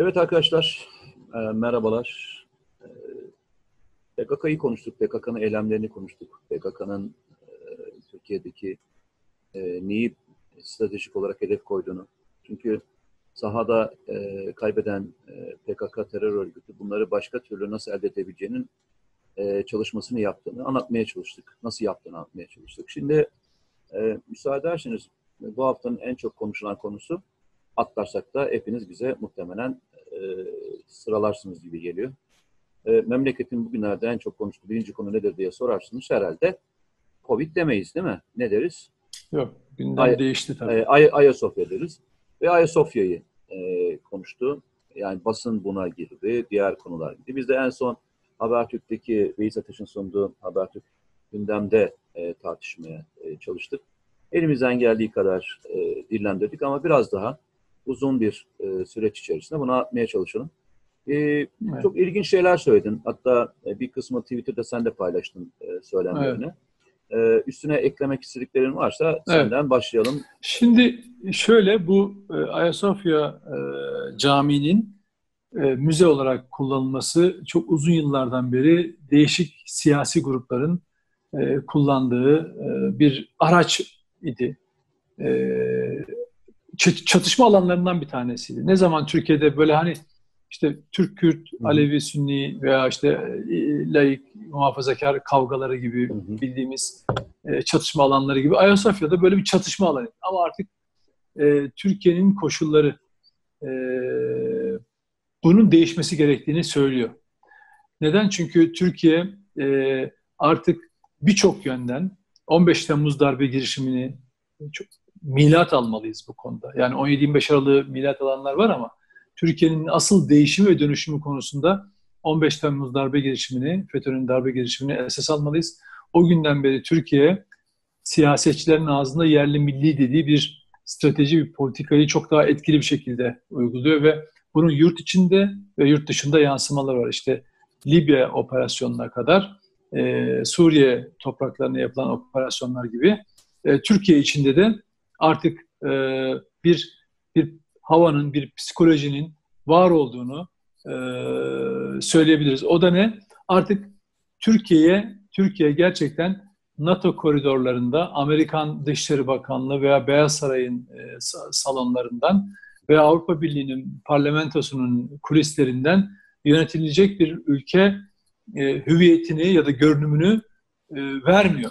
Evet arkadaşlar, e, merhabalar. E, PKK'yı konuştuk, PKK'nın eylemlerini konuştuk. PKK'nın e, Türkiye'deki e, neyi stratejik olarak hedef koyduğunu. Çünkü sahada e, kaybeden e, PKK terör örgütü bunları başka türlü nasıl elde edebileceğinin e, çalışmasını yaptığını anlatmaya çalıştık. Nasıl yaptığını anlatmaya çalıştık. Şimdi e, müsaade ederseniz bu haftanın en çok konuşulan konusu atlarsak da hepiniz bize muhtemelen e, sıralarsınız gibi geliyor. E, memleketin bugünlerde en çok konuştuğu birinci konu nedir diye sorarsınız herhalde Covid demeyiz değil mi? Ne deriz? Yok, gündem Ay, değişti tabii. E, Ay, Ayasofya deriz. Ve Ayasofya'yı e, konuştu. Yani basın buna girdi, diğer konular girdi. Biz de en son Habertürk'teki Reis Ateş'in sunduğu Habertürk gündemde e, tartışmaya e, çalıştık. Elimizden geldiği kadar e, dillendirdik ama biraz daha uzun bir e, süreç içerisinde bunu atmaya çalışalım. E, evet. Çok ilginç şeyler söyledin. Hatta e, bir kısmı Twitter'da sen de paylaştın e, söylemlerini. Evet. E, üstüne eklemek istediklerin varsa evet. senden başlayalım. Şimdi şöyle bu e, Ayasofya e, Camii'nin e, müze olarak kullanılması çok uzun yıllardan beri değişik siyasi grupların e, kullandığı e, bir araç idi. E, çatışma alanlarından bir tanesiydi. Ne zaman Türkiye'de böyle hani işte Türk-Kürt, Alevi, Sünni veya işte e, laik, muhafazakar kavgaları gibi bildiğimiz e, çatışma alanları gibi Ayasofya'da böyle bir çatışma alanı. Ama artık e, Türkiye'nin koşulları e, bunun değişmesi gerektiğini söylüyor. Neden? Çünkü Türkiye e, artık birçok yönden 15 Temmuz darbe girişimini çok milat almalıyız bu konuda. Yani 17-25 Aralık'ı milat alanlar var ama Türkiye'nin asıl değişimi ve dönüşümü konusunda 15 Temmuz darbe girişimini, FETÖ'nün darbe girişimini esas almalıyız. O günden beri Türkiye siyasetçilerin ağzında yerli milli dediği bir strateji, bir politikayı çok daha etkili bir şekilde uyguluyor ve bunun yurt içinde ve yurt dışında yansımalar var. İşte Libya operasyonuna kadar, e, Suriye topraklarına yapılan operasyonlar gibi e, Türkiye içinde de artık e, bir bir havanın, bir psikolojinin var olduğunu e, söyleyebiliriz. O da ne? Artık Türkiye'ye Türkiye gerçekten NATO koridorlarında Amerikan Dışişleri Bakanlığı veya Beyaz Saray'ın e, salonlarından veya Avrupa Birliği'nin parlamentosunun kulislerinden yönetilecek bir ülke e, hüviyetini ya da görünümünü e, vermiyor.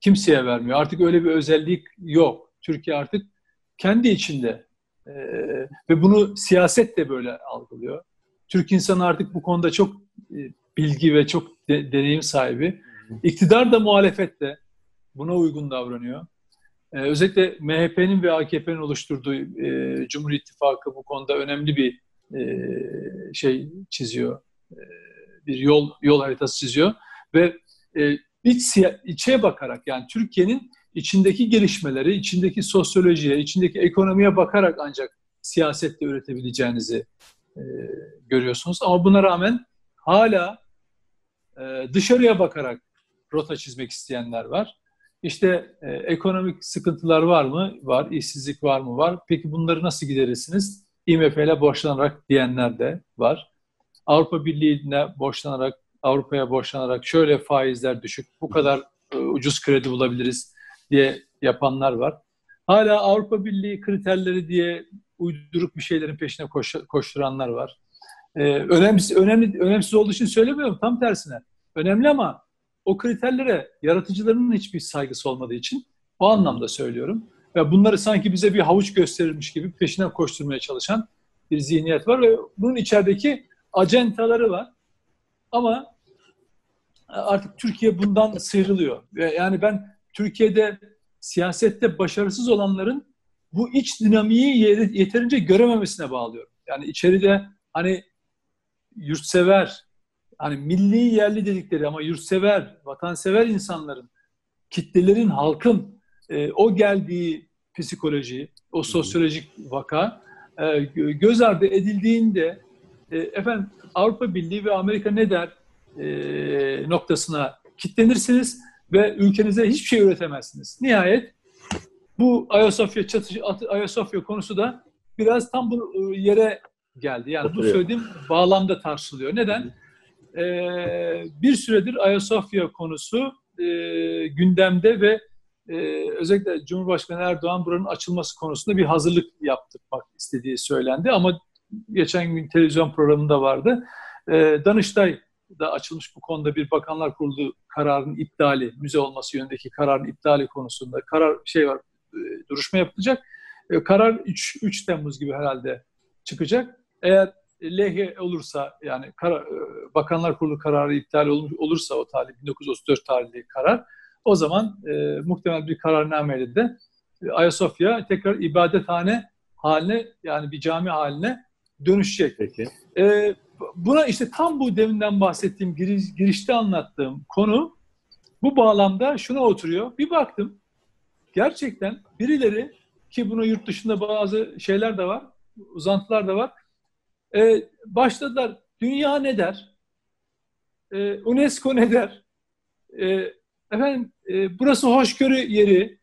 Kimseye vermiyor. Artık öyle bir özellik yok. Türkiye artık kendi içinde e, ve bunu siyaset de böyle algılıyor. Türk insanı artık bu konuda çok e, bilgi ve çok de, deneyim sahibi. İktidar da muhalefet de buna uygun davranıyor. Ee, özellikle MHP'nin ve AKP'nin oluşturduğu e, Cumhur İttifakı bu konuda önemli bir e, şey çiziyor. E, bir yol yol haritası çiziyor ve e, iç içe bakarak yani Türkiye'nin içindeki gelişmeleri, içindeki sosyolojiye, içindeki ekonomiye bakarak ancak siyasette üretebileceğinizi e, görüyorsunuz. Ama buna rağmen hala e, dışarıya bakarak rota çizmek isteyenler var. İşte e, ekonomik sıkıntılar var mı? Var. İşsizlik var mı? Var. Peki bunları nasıl giderirsiniz? IMF ile borçlanarak diyenler de var. Avrupa Birliği'ne borçlanarak, Avrupa'ya borçlanarak şöyle faizler düşük, bu kadar e, ucuz kredi bulabiliriz diye yapanlar var. Hala Avrupa Birliği kriterleri diye uyduruk bir şeylerin peşine koş, koşturanlar var. Ee, önemsiz, önemli, önemsiz olduğu için söylemiyorum tam tersine. Önemli ama o kriterlere yaratıcılarının hiçbir saygısı olmadığı için o anlamda söylüyorum. Ve bunları sanki bize bir havuç gösterilmiş gibi peşine koşturmaya çalışan bir zihniyet var ve bunun içerideki acentaları var. Ama artık Türkiye bundan sıyrılıyor. Yani ben Türkiye'de siyasette başarısız olanların bu iç dinamiği yeterince görememesine bağlıyorum. Yani içeride hani yurtsever, hani milli yerli dedikleri ama yurtsever, vatansever insanların, kitlelerin, halkın e, o geldiği psikoloji, o sosyolojik vaka e, göz ardı edildiğinde e, efendim Avrupa Birliği ve Amerika ne der e, noktasına kitlenirsiniz ve ülkenize hiçbir şey üretemezsiniz. Nihayet bu Ayasofya çatış Ayasofya konusu da biraz tam bu e, yere geldi. Yani Oturuyor. bu söylediğim bağlamda tartışılıyor. Neden? Ee, bir süredir Ayasofya konusu e, gündemde ve e, özellikle Cumhurbaşkanı Erdoğan buranın açılması konusunda bir hazırlık yaptırmak istediği söylendi. Ama geçen gün televizyon programında vardı. E, Danıştay da açılmış bu konuda bir Bakanlar Kurulu kararının iptali, müze olması yönündeki kararın iptali konusunda karar şey var, e, duruşma yapılacak. E, karar 3, 3 Temmuz gibi herhalde çıkacak. Eğer lehye olursa yani karar, e, Bakanlar Kurulu kararı iptal olursa o tarih 1934 tarihli karar o zaman e, muhtemel bir kararnameyle de Ayasofya tekrar ibadethane haline yani bir cami haline dönüşecek. Peki. E, buna işte tam bu deminden bahsettiğim giriş, girişte anlattığım konu bu bağlamda şuna oturuyor. Bir baktım gerçekten birileri ki buna yurt dışında bazı şeyler de var, uzantılar da var. E, başladılar dünya ne der? E, UNESCO ne der? E, efendim e, burası hoşgörü yeri,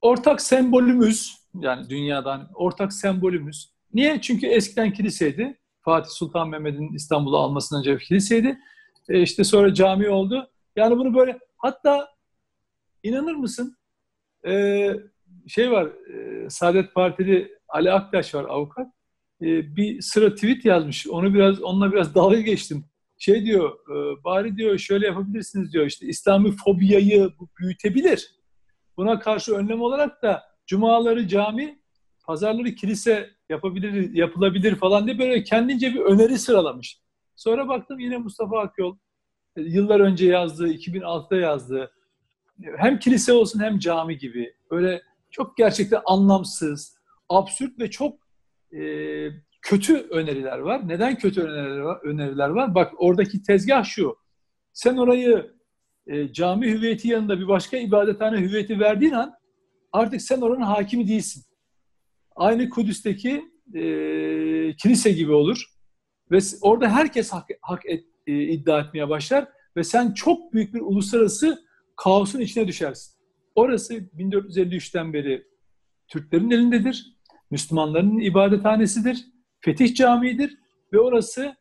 ortak sembolümüz yani dünyadan ortak sembolümüz. Niye? Çünkü eskiden kiliseydi. Fatih Sultan Mehmet'in İstanbul'u almasından önce kiliseydi. E, işte sonra cami oldu. Yani bunu böyle hatta inanır mısın? E, şey var, e, Saadet Partili Ali Aktaş var avukat. E, bir sıra tweet yazmış. Onu biraz onunla biraz dalga geçtim. Şey diyor, e, bari diyor şöyle yapabilirsiniz diyor. İşte İslami fobiyayı büyütebilir. Buna karşı önlem olarak da cumaları cami, pazarları kilise yapabilir, yapılabilir falan diye böyle kendince bir öneri sıralamış. Sonra baktım yine Mustafa Akyol e, yıllar önce yazdığı, 2006'da yazdığı hem kilise olsun hem cami gibi böyle çok gerçekten anlamsız, absürt ve çok e, kötü öneriler var. Neden kötü öneriler var? Öneriler var? Bak oradaki tezgah şu. Sen orayı e, cami hüviyeti yanında bir başka ibadethane hüviyeti verdiğin an artık sen oranın hakimi değilsin. Aynı Kudüs'teki e, kilise gibi olur. Ve orada herkes hak, hak et, e, iddia etmeye başlar ve sen çok büyük bir uluslararası kaosun içine düşersin. Orası 1453'ten beri Türklerin elindedir. Müslümanların ibadethanesidir. Fetih Camii'dir ve orası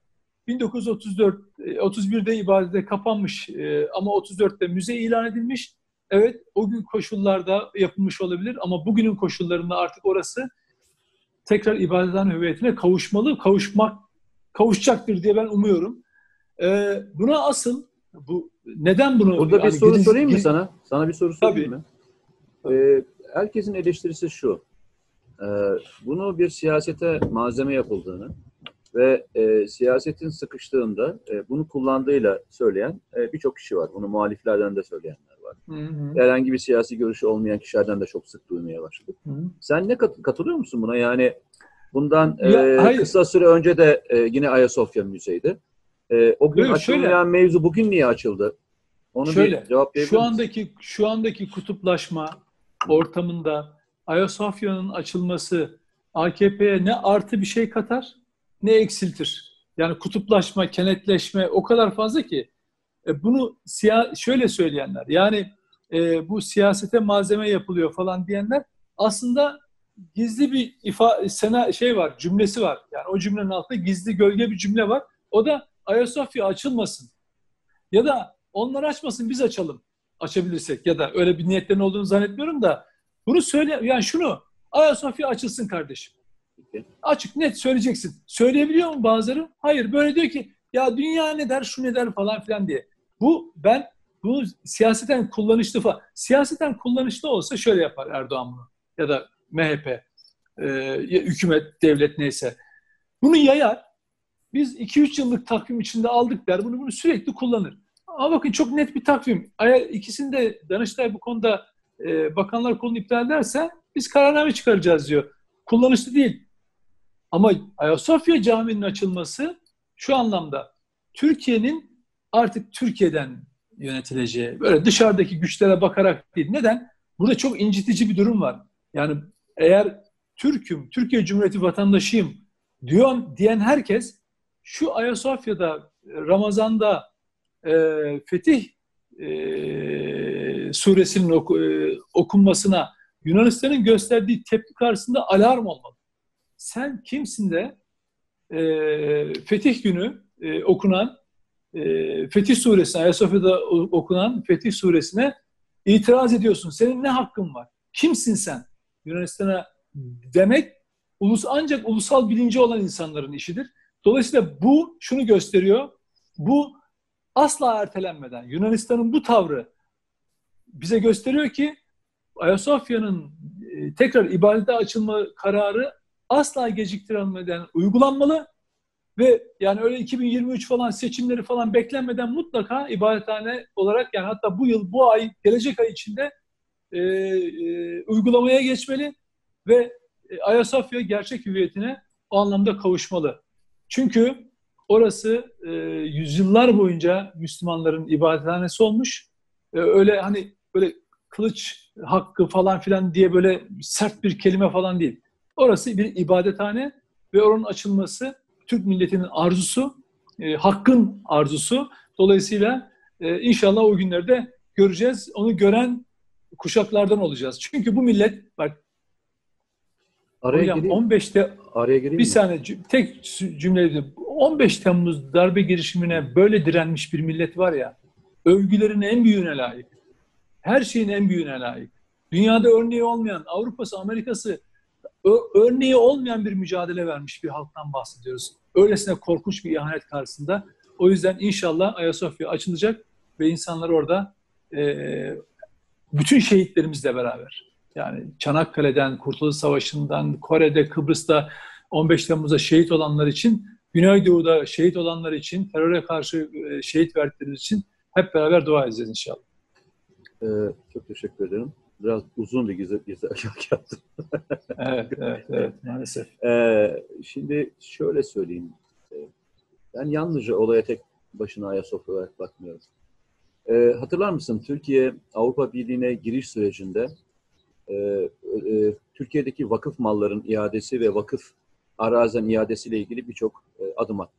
1934 31'de ibadete kapanmış e, ama 34'te müze ilan edilmiş. Evet o gün koşullarda yapılmış olabilir ama bugünün koşullarında artık orası tekrar ibadethane hüviyetine kavuşmalı, kavuşmak kavuşacaktır diye ben umuyorum. Ee, buna asıl bu neden bunu Burada yani bir soru giriş, sorayım mı sana? Sana bir soru sorayım Tabii. mı? Ee, herkesin eleştirisi şu. Ee, bunu bir siyasete malzeme yapıldığını ve e, siyasetin sıkıştığında e, bunu kullandığıyla söyleyen e, birçok kişi var. Bunu muhaliflerden de söyleyenler var. Hı hı. Herhangi bir siyasi görüşü olmayan kişilerden de çok sık duymaya başladık. Hı hı. Sen ne kat, katılıyor musun buna? Yani bundan ya, e, kısa süre önce de e, yine Ayasofya Müzey'di. E, o gün Yok, açılmayan şöyle, mevzu bugün niye açıldı? Onu şöyle, bir cevaplayabilir şu andaki şu andaki kutuplaşma ortamında Ayasofya'nın açılması AKP'ye ne artı bir şey katar ne eksiltir. Yani kutuplaşma, kenetleşme o kadar fazla ki e, bunu siya şöyle söyleyenler yani e, bu siyasete malzeme yapılıyor falan diyenler aslında gizli bir ifa sena şey var, cümlesi var. Yani o cümlenin altında gizli gölge bir cümle var. O da Ayasofya açılmasın. Ya da onlar açmasın biz açalım. Açabilirsek ya da öyle bir niyetlerin olduğunu zannetmiyorum da bunu söyle yani şunu Ayasofya açılsın kardeşim. Açık net söyleyeceksin. Söyleyebiliyor mu bazıları? Hayır. Böyle diyor ki ya dünya ne der, şu ne der falan filan diye. Bu ben bu siyaseten kullanışlı falan. Siyaseten kullanışlı olsa şöyle yapar Erdoğan bunu. Ya da MHP, e, hükümet, devlet neyse. Bunu yayar. Biz 2-3 yıllık takvim içinde aldık der. Bunu bunu sürekli kullanır. Ama bakın çok net bir takvim. Eğer ikisini de Danıştay bu konuda e, bakanlar kolunu iptal ederse biz kararname çıkaracağız diyor. Kullanışlı değil. Ama Ayasofya Camii'nin açılması şu anlamda Türkiye'nin artık Türkiye'den yönetileceği, böyle dışarıdaki güçlere bakarak değil. Neden? Burada çok incitici bir durum var. Yani eğer Türk'üm, Türkiye Cumhuriyeti vatandaşıyım diyor diyen herkes şu Ayasofya'da Ramazan'da e, Fetih e, suresinin oku, e, okunmasına Yunanistan'ın gösterdiği tepki karşısında alarm olmalı. Sen kimsin de e, Fetih günü e, okunan e, Fetih suresine, Ayasofya'da okunan Fetih suresine itiraz ediyorsun. Senin ne hakkın var? Kimsin sen? Yunanistan'a demek ulus ancak ulusal bilinci olan insanların işidir. Dolayısıyla bu şunu gösteriyor. Bu asla ertelenmeden Yunanistan'ın bu tavrı bize gösteriyor ki Ayasofya'nın e, tekrar ibadete açılma kararı asla geciktirilmeden uygulanmalı ve yani öyle 2023 falan seçimleri falan beklenmeden mutlaka ibadethane olarak yani hatta bu yıl, bu ay, gelecek ay içinde e, e, uygulamaya geçmeli ve e, Ayasofya gerçek hüviyetine o anlamda kavuşmalı. Çünkü orası e, yüzyıllar boyunca Müslümanların ibadethanesi olmuş. E, öyle hani böyle kılıç hakkı falan filan diye böyle sert bir kelime falan değil. Orası bir ibadethane ve oranın açılması Türk milletinin arzusu, e, hakkın arzusu. Dolayısıyla e, inşallah o günlerde göreceğiz. Onu gören kuşaklardan olacağız. Çünkü bu millet bak Araya hocam gireyim. 15'te Araya gireyim bir mi? saniye tek cümle 15 Temmuz darbe girişimine böyle direnmiş bir millet var ya övgülerin en büyüğüne layık. Her şeyin en büyüğüne layık. Dünyada örneği olmayan, Avrupa'sı, Amerika'sı örneği olmayan bir mücadele vermiş bir halktan bahsediyoruz. Öylesine korkunç bir ihanet karşısında. O yüzden inşallah Ayasofya açılacak ve insanlar orada e, bütün şehitlerimizle beraber yani Çanakkale'den, Kurtuluş Savaşı'ndan, Kore'de, Kıbrıs'ta 15 Temmuz'da şehit olanlar için, Güneydoğu'da şehit olanlar için, teröre karşı e, şehit verdikleri için hep beraber dua edeceğiz inşallah. Ee, çok teşekkür ederim. Biraz uzun bir gizli, gizli yaptım. Evet, evet, evet maalesef. Ee, şimdi şöyle söyleyeyim. Ee, Ben yalnızca olaya tek başına Ayasofya olarak bakmıyorum. Ee, hatırlar mısın Türkiye Avrupa Birliği'ne giriş sürecinde e, e, Türkiye'deki vakıf malların iadesi ve vakıf arazen iadesiyle ilgili birçok e, adım attı.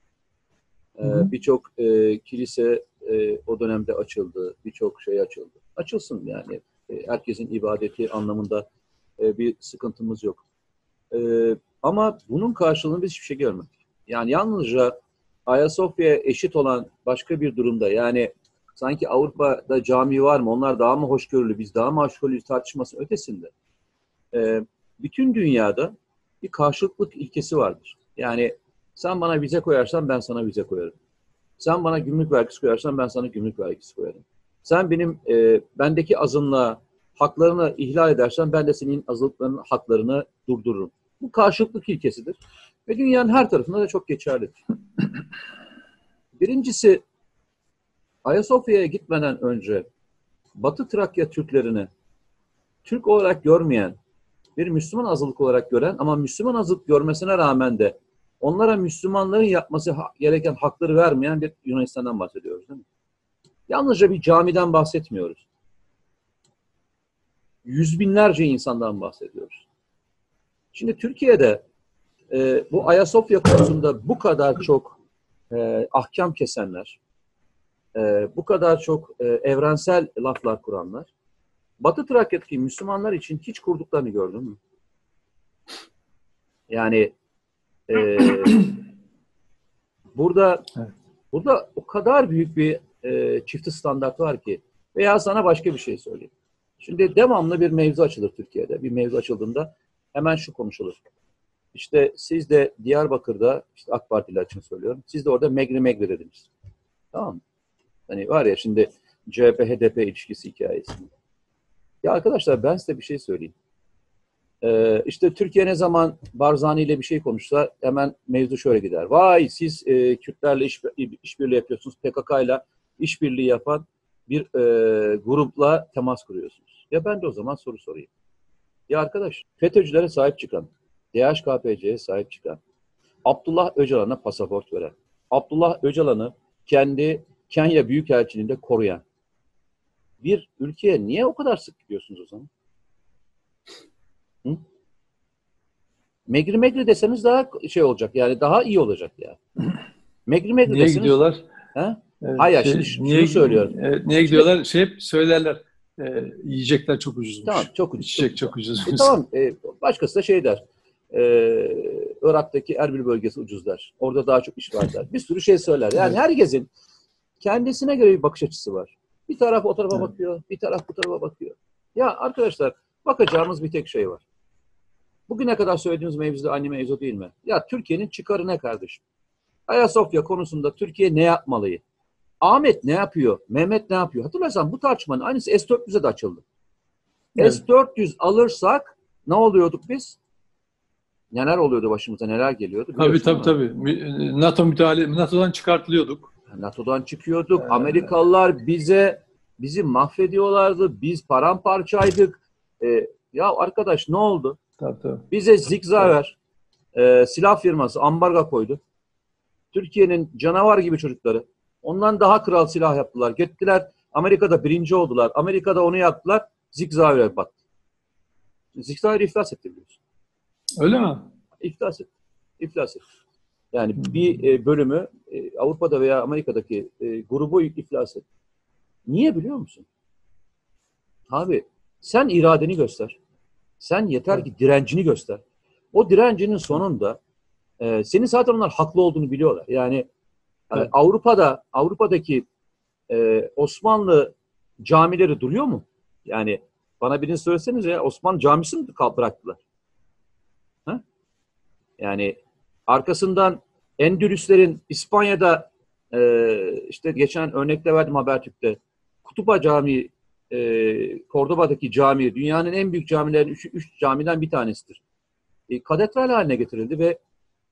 Ee, birçok e, kilise e, o dönemde açıldı, birçok şey açıldı. Açılsın yani. E, herkesin ibadeti anlamında e, bir sıkıntımız yok. E, ama bunun karşılığını biz hiçbir şey görmedik. Yani yalnızca Ayasofya'ya eşit olan başka bir durumda yani sanki Avrupa'da cami var mı, onlar daha mı hoşgörülü, biz daha mı hoşgörülüyüz tartışması ötesinde. bütün dünyada bir karşılıklık ilkesi vardır. Yani sen bana vize koyarsan ben sana vize koyarım. Sen bana gümrük vergisi koyarsan ben sana gümrük vergisi koyarım. Sen benim e, bendeki azınlığa haklarını ihlal edersen ben de senin azınlıkların haklarını durdururum. Bu karşılıklık ilkesidir. Ve dünyanın her tarafında da çok geçerlidir. Birincisi Ayasofya'ya gitmeden önce Batı Trakya Türklerini Türk olarak görmeyen, bir Müslüman azınlık olarak gören ama Müslüman azınlık görmesine rağmen de onlara Müslümanların yapması gereken hakları vermeyen bir Yunanistan'dan bahsediyoruz değil mi? Yalnızca bir camiden bahsetmiyoruz. Yüz binlerce insandan bahsediyoruz. Şimdi Türkiye'de e, bu Ayasofya konusunda bu kadar çok e, ahkam kesenler, e, bu kadar çok e, evrensel laflar kuranlar, Batı Trakya'daki Müslümanlar için hiç kurduklarını gördün mü? Yani e, burada Evet. burada o kadar büyük bir e, çifti standart var ki veya sana başka bir şey söyleyeyim. Şimdi devamlı bir mevzu açılır Türkiye'de. Bir mevzu açıldığında hemen şu konuşulur. İşte siz de Diyarbakır'da, işte AK Partililer için söylüyorum, siz de orada megri megri dediniz. Tamam mı? Hani var ya şimdi CHP-HDP ilişkisi hikayesi. Ya arkadaşlar ben size bir şey söyleyeyim. Ee, işte Türkiye ne zaman Barzani ile bir şey konuşsa hemen mevzu şöyle gider. Vay siz e, Kürtlerle iş, işbirliği yapıyorsunuz. PKK ile işbirliği yapan bir e, grupla temas kuruyorsunuz. Ya ben de o zaman soru sorayım. Ya arkadaş FETÖ'cülere sahip çıkan, DHKPC'ye sahip çıkan, Abdullah Öcalan'a pasaport veren, Abdullah Öcalan'ı kendi Kenya Büyükelçiliğinde koruyan bir ülkeye niye o kadar sık gidiyorsunuz o zaman? Hı? Megri megri deseniz daha şey olacak yani daha iyi olacak ya. Megri megri Niye deseniz, gidiyorlar? Ha? Evet, Hayır, şimdi şunu söylüyorum. Evet, niye gidiyorlar? Şey hep söylerler. E, yiyecekler çok ucuzmuş. Tamam çok ucuz. İçecek çok çok ucuz. E, tamam e, başkası da şey der. E, Irak'taki Erbil bölgesi ucuz der. Orada daha çok iş var der. Bir sürü şey söyler. Yani herkesin kendisine göre bir bakış açısı var. Bir taraf o tarafa Evet. bakıyor, bir taraf bu tarafa bakıyor. Ya arkadaşlar bakacağımız bir tek şey var. Bugüne kadar söylediğimiz mevzu da aynı mevzu değil mi? Ya Türkiye'nin çıkarı ne kardeşim? Ayasofya konusunda Türkiye ne yapmalı? Ahmet ne yapıyor? Mehmet ne yapıyor? Hatırlarsan bu tartışmanın aynısı S-400'e de açıldı. Evet. S-400 alırsak ne oluyorduk biz? Neler oluyordu başımıza, neler geliyordu? Tabii tabii mi? tabii. NATO müdahale, NATO'dan çıkartılıyorduk. NATO'dan çıkıyorduk. Ee, Amerikalılar bize bizi mahvediyorlardı. Biz paramparçaydık. Ee, ya arkadaş ne oldu? Tabii tabii. Bize Zigzaver e, silah firması ambargo koydu. Türkiye'nin canavar gibi çocukları. Ondan daha kral silah yaptılar. Gittiler Amerika'da birinci oldular. Amerika'da onu yaptılar. Zigzaver'e battı. Zigzaver iflas etti biliyorsun. Öyle mi? İflas etti. İflas etti. Yani bir e, bölümü e, Avrupa'da veya Amerika'daki e, grubu iflas etti. Niye biliyor musun? Abi sen iradeni göster. Sen yeter ki direncini göster. O direncinin sonunda e, senin zaten onlar haklı olduğunu biliyorlar. Yani Evet. Avrupa'da Avrupa'daki e, Osmanlı camileri duruyor mu? Yani bana birini söyleseniz ya Osmanlı camisi mi bıraktılar? Ha? Yani arkasından Endülüslerin İspanya'da e, işte geçen örnekte verdim Habertürk'te Kutuba Camii e, Kordoba'daki cami dünyanın en büyük camilerin üç, üç camiden bir tanesidir. E, katedral haline getirildi ve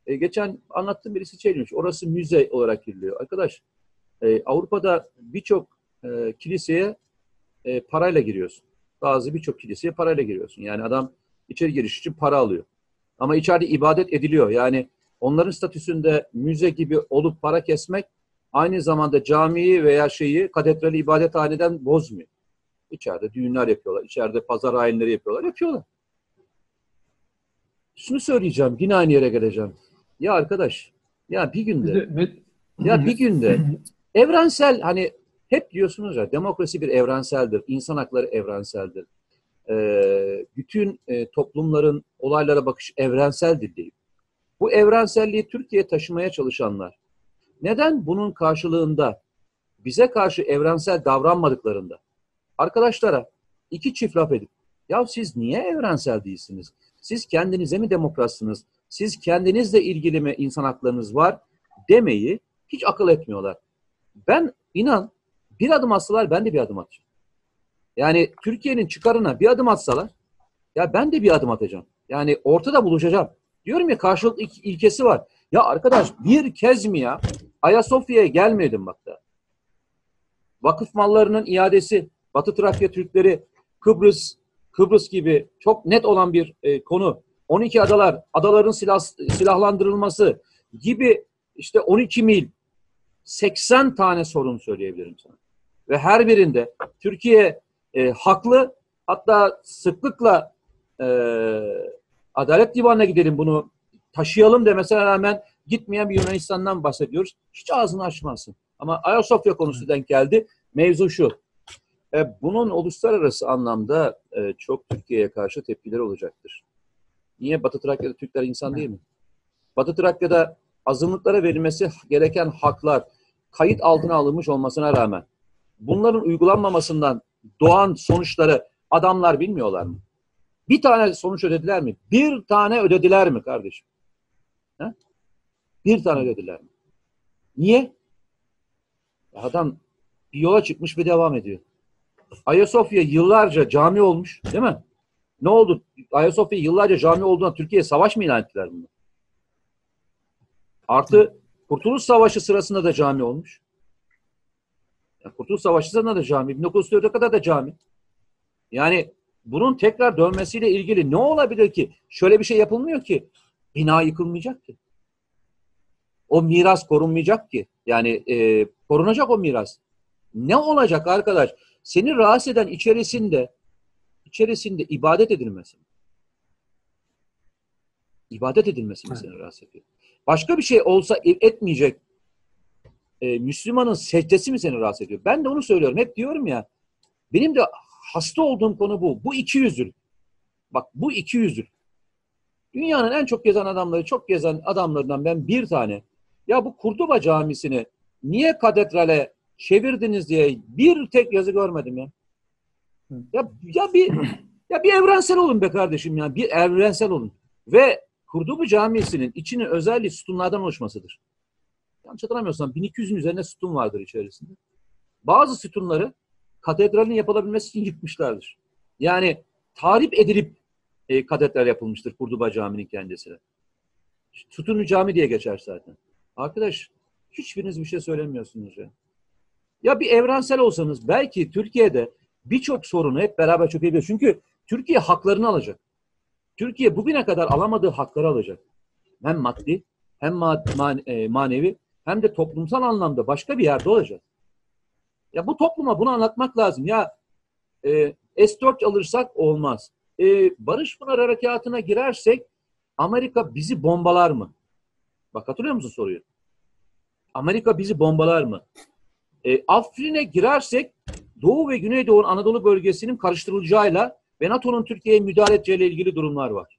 e, geçen anlattığım birisi şey demiş, orası müze olarak giriliyor. Arkadaş e, Avrupa'da birçok e, kiliseye e, parayla giriyorsun. Bazı birçok kiliseye parayla giriyorsun. Yani adam içeri giriş için para alıyor. Ama içeride ibadet ediliyor. Yani onların statüsünde müze gibi olup para kesmek aynı zamanda camiyi veya şeyi katedrali ibadethaneden bozmuyor. İçeride düğünler yapıyorlar. içeride pazar ayinleri yapıyorlar. Yapıyorlar. Şunu söyleyeceğim. Yine aynı yere geleceğim. Ya arkadaş ya bir günde ya bir günde evrensel hani hep diyorsunuz ya demokrasi bir evrenseldir. insan hakları evrenseldir. Ee, bütün e, toplumların olaylara bakış evrenseldir deyip bu evrenselliği Türkiye'ye taşımaya çalışanlar neden bunun karşılığında bize karşı evrensel davranmadıklarında arkadaşlara iki çift laf edip ya siz niye evrensel değilsiniz? Siz kendinize mi demokratsınız? Siz kendinizle ilgili mi insan haklarınız var demeyi hiç akıl etmiyorlar. Ben inan bir adım atsalar ben de bir adım atacağım. Yani Türkiye'nin çıkarına bir adım atsalar ya ben de bir adım atacağım. Yani ortada buluşacağım. Diyorum ya karşılık il- ilkesi var. Ya arkadaş bir kez mi ya Ayasofya'ya gelmedim bak da. Vakıf mallarının iadesi, Batı Trakya Türkleri, Kıbrıs, Kıbrıs gibi çok net olan bir e, konu. 12 adalar, adaların silah, silahlandırılması gibi işte 12 mil 80 tane sorun söyleyebilirim sana. Ve her birinde Türkiye e, haklı hatta sıklıkla e, Adalet Divanı'na gidelim bunu taşıyalım demesine rağmen gitmeyen bir Yunanistan'dan bahsediyoruz. Hiç ağzını açmazsın. Ama Ayasofya konusu denk geldi. Mevzu şu. E, bunun uluslararası anlamda e, çok Türkiye'ye karşı tepkileri olacaktır. Niye? Batı Trakya'da Türkler insan değil mi? Batı Trakya'da azınlıklara verilmesi gereken haklar kayıt altına alınmış olmasına rağmen bunların uygulanmamasından doğan sonuçları adamlar bilmiyorlar mı? Bir tane sonuç ödediler mi? Bir tane ödediler mi kardeşim? Ha? Bir tane ödediler mi? Niye? Adam bir yola çıkmış ve devam ediyor. Ayasofya yıllarca cami olmuş değil mi? Ne oldu? Ayasofya yıllarca cami olduğuna Türkiye savaş mı ilan ettiler bunu? Artı Kurtuluş Savaşı sırasında da cami olmuş. Yani Kurtuluş Savaşı sırasında da cami. 1904'e kadar da cami. Yani bunun tekrar dönmesiyle ilgili ne olabilir ki? Şöyle bir şey yapılmıyor ki. Bina yıkılmayacak ki. O miras korunmayacak ki. Yani e, korunacak o miras. Ne olacak arkadaş? Seni rahatsız eden içerisinde içerisinde ibadet edilmesi. İbadet edilmesi mi seni rahatsız ediyor? Başka bir şey olsa e- etmeyecek e, Müslümanın secdesi mi seni rahatsız ediyor? Ben de onu söylüyorum. Hep diyorum ya benim de hasta olduğum konu bu. Bu iki yüzlülük. Bak bu iki yüzlülük. Dünyanın en çok gezen adamları, çok gezen adamlarından ben bir tane. Ya bu Kurtuba Camisi'ni niye katedrale çevirdiniz diye bir tek yazı görmedim ya. Ya, ya bir ya bir evrensel olun be kardeşim ya. Bir evrensel olun. Ve Kurdubu Camisi'nin içinin özelliği sütunlardan oluşmasıdır. Yanlış hatırlamıyorsam 1200'ün üzerinde sütun vardır içerisinde. Bazı sütunları katedralin yapılabilmesi için yıkmışlardır. Yani tarif edilip e, katedral yapılmıştır Kurduba Camii'nin kendisine. Sütunlu cami diye geçer zaten. Arkadaş hiçbiriniz bir şey söylemiyorsunuz ya. Ya bir evrensel olsanız belki Türkiye'de birçok sorunu hep beraber çökebilir. Çünkü Türkiye haklarını alacak. Türkiye bugüne kadar alamadığı hakları alacak. Hem maddi hem e, manevi hem de toplumsal anlamda başka bir yerde olacak. Ya bu topluma bunu anlatmak lazım. Ya e, S-4 alırsak olmaz. E, Barış Pınar Harekatı'na girersek Amerika bizi bombalar mı? Bak hatırlıyor musun soruyu? Amerika bizi bombalar mı? E, Afrin'e girersek Doğu ve Güneydoğu Anadolu bölgesinin karıştırılacağıyla ve NATO'nun Türkiye'ye müdahale edeceğiyle ilgili durumlar var.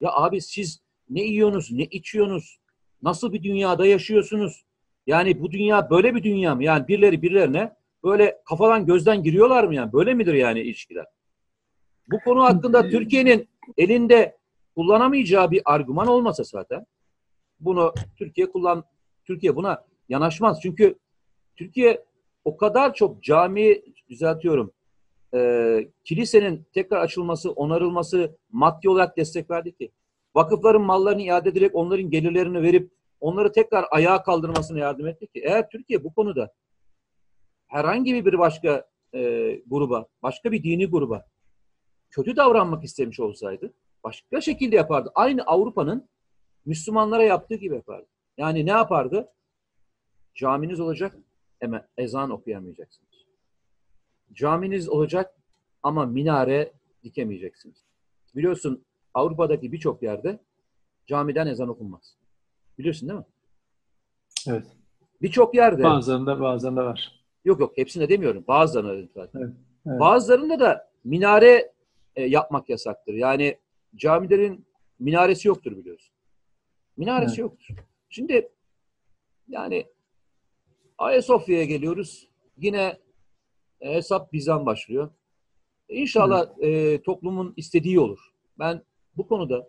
Ya abi siz ne yiyorsunuz, ne içiyorsunuz, nasıl bir dünyada yaşıyorsunuz? Yani bu dünya böyle bir dünya mı? Yani birileri birilerine böyle kafadan gözden giriyorlar mı yani? Böyle midir yani ilişkiler? Bu konu hakkında Türkiye'nin elinde kullanamayacağı bir argüman olmasa zaten bunu Türkiye kullan Türkiye buna yanaşmaz. Çünkü Türkiye o kadar çok cami düzeltiyorum e, kilisenin tekrar açılması, onarılması maddi olarak destek verdi ki. Vakıfların mallarını iade ederek onların gelirlerini verip onları tekrar ayağa kaldırmasına yardım etti ki. Eğer Türkiye bu konuda herhangi bir başka e, gruba, başka bir dini gruba kötü davranmak istemiş olsaydı başka şekilde yapardı. Aynı Avrupa'nın Müslümanlara yaptığı gibi yapardı. Yani ne yapardı? Caminiz olacak ezan okuyamayacaksınız. Caminiz olacak ama minare dikemeyeceksiniz. Biliyorsun Avrupa'daki birçok yerde camiden ezan okunmaz. Biliyorsun değil mi? Evet. Birçok yerde. Bazılarında bazılarında var. Yok yok hepsinde demiyorum. Bazılarında zaten. Evet, evet. Bazılarında da minare e, yapmak yasaktır. Yani camilerin minaresi yoktur biliyorsun. Minaresi evet. yoktur. Şimdi yani Ayasofya'ya geliyoruz. Yine e, hesap bizden başlıyor. İnşallah e, toplumun istediği olur. Ben bu konuda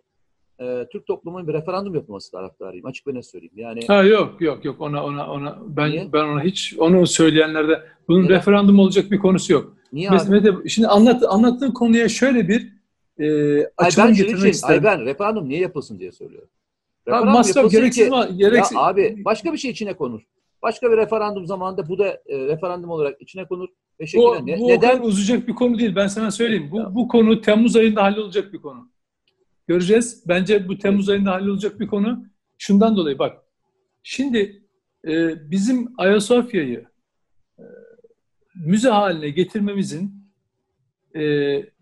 e, Türk toplumunun bir referandum yapılması taraftarıyım. Açık ve net söyleyeyim. Yani ha, yok yok yok ona ona ona ben Niye? ben ona hiç onu söyleyenlerde bunun Niye? referandum olacak bir konusu yok. Niye Mesela, abi? şimdi anlat anlattığın konuya şöyle bir e, açılım ay ben getirmek için, isterim. Ay ben referandum niye yapılsın diye söylüyorum. Referandum masraf gereksiz mi? Gereksiz. Ya abi başka bir şey içine konur. Başka bir referandum zamanında bu da e, referandum olarak içine konur. Ve bu, ne, bu neden? uzayacak bir konu değil. Ben sana söyleyeyim. Bu, bu konu Temmuz ayında hallolacak bir konu. Göreceğiz. Bence bu Temmuz ayında hallolacak bir konu. Şundan dolayı bak. Şimdi e, bizim Ayasofya'yı e, müze haline getirmemizin e,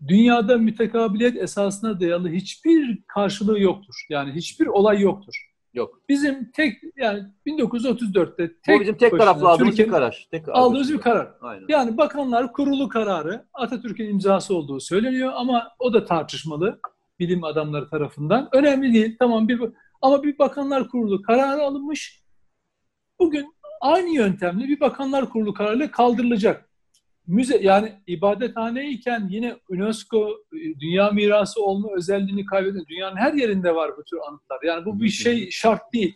dünyada mütekabiliyet esasına dayalı hiçbir karşılığı yoktur. Yani hiçbir olay yoktur. Yok. Bizim tek yani 1934'te tek Bu bizim tek taraflı aldığımız bir karar. Tek aldığımız bir karar. Aynen. Yani bakanlar kurulu kararı Atatürk'ün imzası olduğu söyleniyor ama o da tartışmalı bilim adamları tarafından. Önemli değil. Tamam bir ama bir bakanlar kurulu kararı alınmış. Bugün aynı yöntemle bir bakanlar kurulu kararıyla kaldırılacak müze yani ibadethane iken yine UNESCO e, dünya mirası olma özelliğini kaybeden dünyanın her yerinde var bu tür anıtlar. Yani bu bir şey şart değil.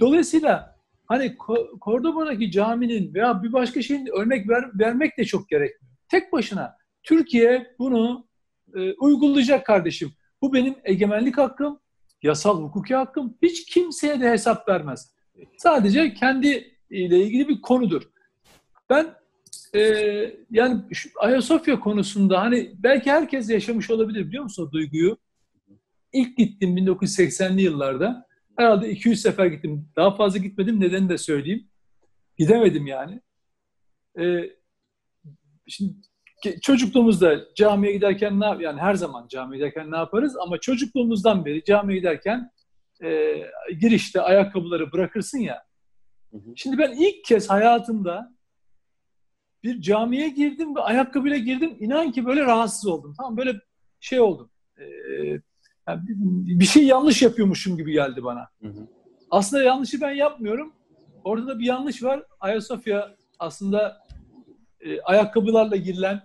Dolayısıyla hani Kordoba'daki caminin veya bir başka şeyin örnek ver, vermek de çok gerekmiyor. Tek başına Türkiye bunu e, uygulayacak kardeşim. Bu benim egemenlik hakkım, yasal hukuki hakkım. Hiç kimseye de hesap vermez. Sadece kendi ile ilgili bir konudur. Ben e, yani şu Ayasofya konusunda hani belki herkes yaşamış olabilir biliyor musun o duyguyu? İlk gittim 1980'li yıllarda. Herhalde 200 sefer gittim. Daha fazla gitmedim. Nedenini de söyleyeyim. Gidemedim yani. Ee, şimdi çocukluğumuzda camiye giderken ne yani her zaman camiye giderken ne yaparız ama çocukluğumuzdan beri camiye giderken e, girişte ayakkabıları bırakırsın ya. Şimdi ben ilk kez hayatımda bir camiye girdim ve ayakkabıyla girdim. İnan ki böyle rahatsız oldum. Tamam böyle şey oldum. Ee, yani bir şey yanlış yapıyormuşum gibi geldi bana. Hı hı. Aslında yanlışı ben yapmıyorum. Orada da bir yanlış var. Ayasofya aslında e, ayakkabılarla girilen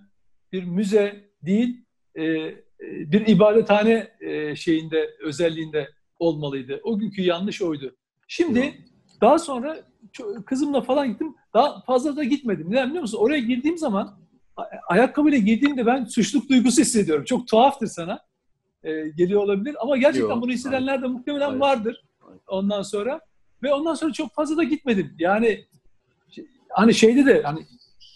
bir müze değil, e, e, bir ibadethane e, şeyinde, özelliğinde olmalıydı. O günkü yanlış oydu. Şimdi daha sonra kızımla falan gittim. Daha fazla da gitmedim. Neden biliyor musun? Oraya girdiğim zaman ayakkabıyla girdiğimde ben suçluluk duygusu hissediyorum. Çok tuhaftır sana. E, geliyor olabilir ama gerçekten Yok, bunu hissedenler de muhtemelen Hayır. vardır Hayır. ondan sonra. Ve ondan sonra çok fazla da gitmedim. Yani şey- hani şeyde de hani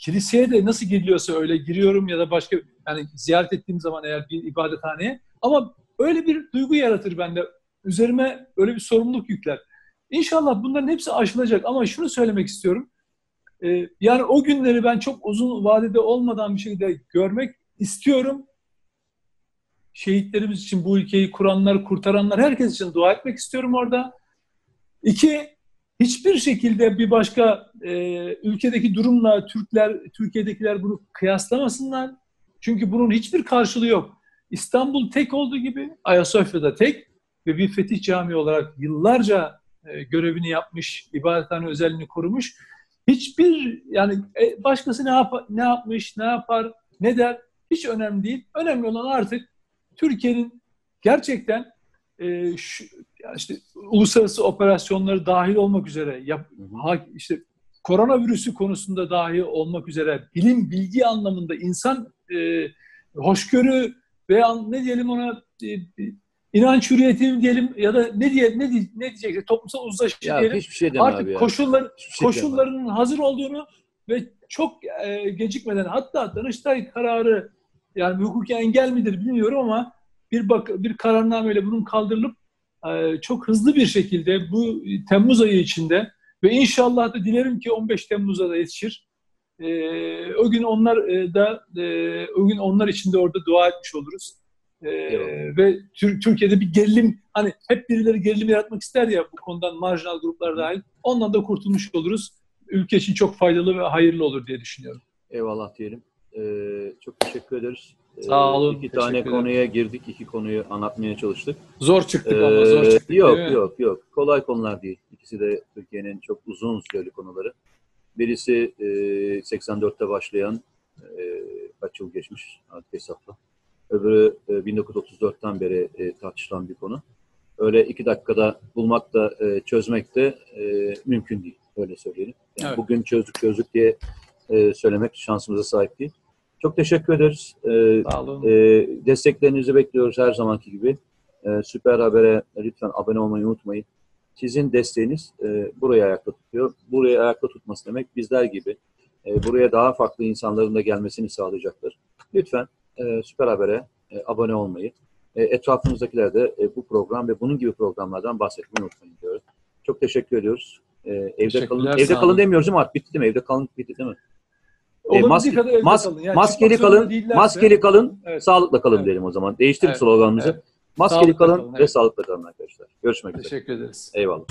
kiliseye de nasıl giriliyorsa öyle giriyorum ya da başka yani ziyaret ettiğim zaman eğer bir ibadethaneye ama öyle bir duygu yaratır bende. Üzerime öyle bir sorumluluk yükler. İnşallah bunların hepsi aşılacak ama şunu söylemek istiyorum. Ee, yani o günleri ben çok uzun vadede olmadan bir şekilde görmek istiyorum. Şehitlerimiz için bu ülkeyi kuranlar, kurtaranlar herkes için dua etmek istiyorum orada. İki, hiçbir şekilde bir başka e, ülkedeki durumla Türkler, Türkiye'dekiler bunu kıyaslamasınlar. Çünkü bunun hiçbir karşılığı yok. İstanbul tek olduğu gibi Ayasofya'da tek ve bir fetih camii olarak yıllarca e, görevini yapmış, ibadethane özelliğini korumuş. Hiçbir yani e, başkası ne yap ne yapmış, ne yapar, ne der hiç önemli değil. Önemli olan artık Türkiye'nin gerçekten e, şu, ya işte uluslararası operasyonları dahil olmak üzere yap, ha, işte koronavirüsü konusunda dahi olmak üzere bilim bilgi anlamında insan e, hoşgörü veya ne diyelim ona e, inanç hürriyeti diyelim ya da ne diye ne, diye- ne diyecek toplumsal uzlaşı Ya diyelim. hiçbir şey Artık abi koşullar şey koşullarının hazır olduğunu ve çok e, gecikmeden hatta Danıştay kararı yani hukuki engel midir bilmiyorum ama bir bak bir kararnameyle bunun kaldırılıp e, çok hızlı bir şekilde bu Temmuz ayı içinde ve inşallah da dilerim ki 15 Temmuz'a da yetişir. E, o gün onlar e, da e, o gün onlar için de orada dua etmiş oluruz. E, Eyvallah. ve Tür- Türkiye'de bir gerilim hani hep birileri gerilim yaratmak ister ya bu konudan marjinal gruplar dahil. Ondan da kurtulmuş oluruz. Ülke için çok faydalı ve hayırlı olur diye düşünüyorum. Eyvallah diyelim. Ee, çok teşekkür ederiz. Ee, Sağ olun, İki tane ederim. konuya girdik. iki konuyu anlatmaya çalıştık. Zor çıktık Ee, ama zor çıktık. yok yok yok. Kolay konular değil. İkisi de Türkiye'nin çok uzun süreli konuları. Birisi e, 84'te başlayan e, kaç yıl geçmiş artık hesapla. Öbürü e, 1934'ten beri e, tartışılan bir konu. Öyle iki dakikada bulmak da e, çözmek de e, mümkün değil. Öyle söyleyelim. Yani Evet. Bugün çözdük çözdük diye e, söylemek şansımıza sahip değil. Çok teşekkür ederiz. E, Sağ olun. e, desteklerinizi bekliyoruz her zamanki gibi. E, Süper Haber'e lütfen abone olmayı unutmayın. Sizin desteğiniz e, burayı ayakta tutuyor. Burayı ayakta tutması demek bizler gibi e, buraya daha farklı insanların da gelmesini sağlayacaktır. Lütfen e, Süper Haber'e e, abone olmayı, e, etrafınızdakilere de e, bu program ve bunun gibi programlardan bahsetmeyi unutmayın diyoruz. Çok teşekkür ediyoruz. E, evde kalın. Evde kalın demiyoruz mi? Artık bitti değil mi? Evde kalın bitti değil mi? E, maske- kadar evde mas- kalın. Yani maskeli kalın, değillerse- maskeli kalın, Evet. sağlıkla kalın Evet. diyelim o zaman. Değiştirin Evet. sloganımızı. Evet. Maskeli Sağlıkla kalın, kalın, ve evet. sağlıkla kalın arkadaşlar. Görüşmek üzere. Teşekkür ederiz. Eyvallah.